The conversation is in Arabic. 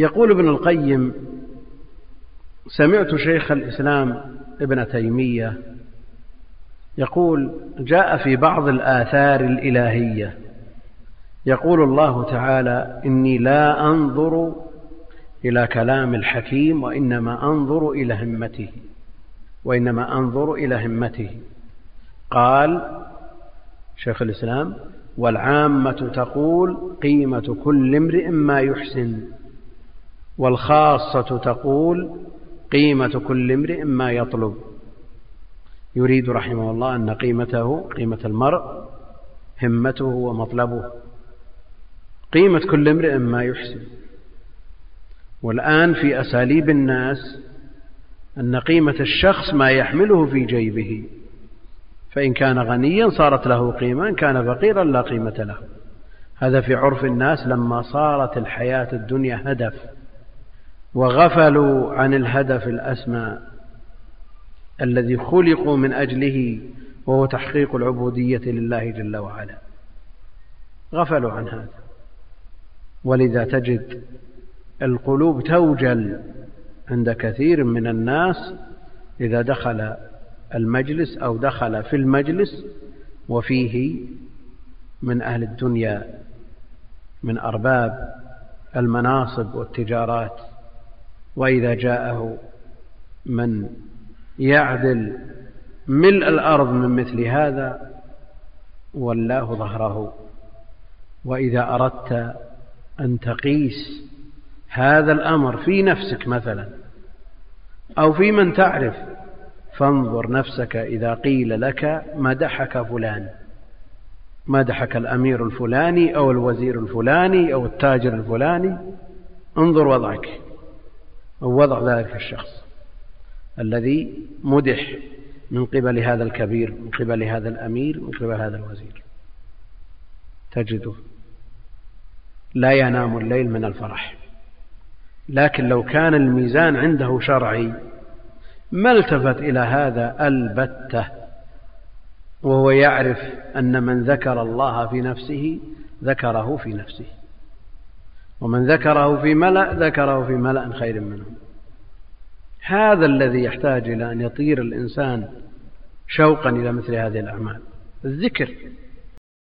يقول ابن القيم سمعت شيخ الإسلام ابن تيمية يقول جاء في بعض الآثار الإلهية يقول الله تعالى إني لا أنظر إلى كلام الحكيم وإنما أنظر إلى همته وإنما أنظر إلى همته. قال شيخ الإسلام والعامة تقول قيمة كل امرئ ما يحسن. والخاصة تقول قيمة كل امرئ ما يطلب. يريد رحمه الله أن قيمته قيمة المرء همته ومطلبه. قيمة كل امرئ ما يحسن. والآن في أساليب الناس أن قيمة الشخص ما يحمله في جيبه. فإن كان غنيا صارت له قيمة إن كان فقيرا لا قيمة له. هذا في عرف الناس لما صارت الحياة الدنيا هدف. وغفلوا عن الهدف الأسمى الذي خلقوا من أجله وهو تحقيق العبودية لله جل وعلا. غفلوا عن هذا. ولذا تجد القلوب توجل عند كثير من الناس إذا دخل المجلس أو دخل في المجلس وفيه من أهل الدنيا من أرباب المناصب والتجارات. وإذا جاءه من يعدل ملء الأرض من مثل هذا ولاه ظهره. وإذا أردت أن تقيس هذا الأمر في نفسك مثلا أو في من تعرف فانظر نفسك إذا قيل لك مدحك فلان. مدحك الأمير الفلاني أو الوزير الفلاني أو التاجر الفلاني؟ انظر وضعك. أو وضع ذلك الشخص الذي مدح من قبل هذا الكبير من قبل هذا الأمير من قبل هذا الوزير. تجده. لا ينام الليل من الفرح. لكن لو كان الميزان عنده شرعي ما التفت إلى هذا البتة؟ وهو يعرف أن من ذكر الله في نفسه ذكره في نفسه. ومن ذكره في ملأ ذكره في ملأ خير منه. هذا الذي يحتاج إلى أن يطير الإنسان شوقا إلى مثل هذه الأعمال. الذكر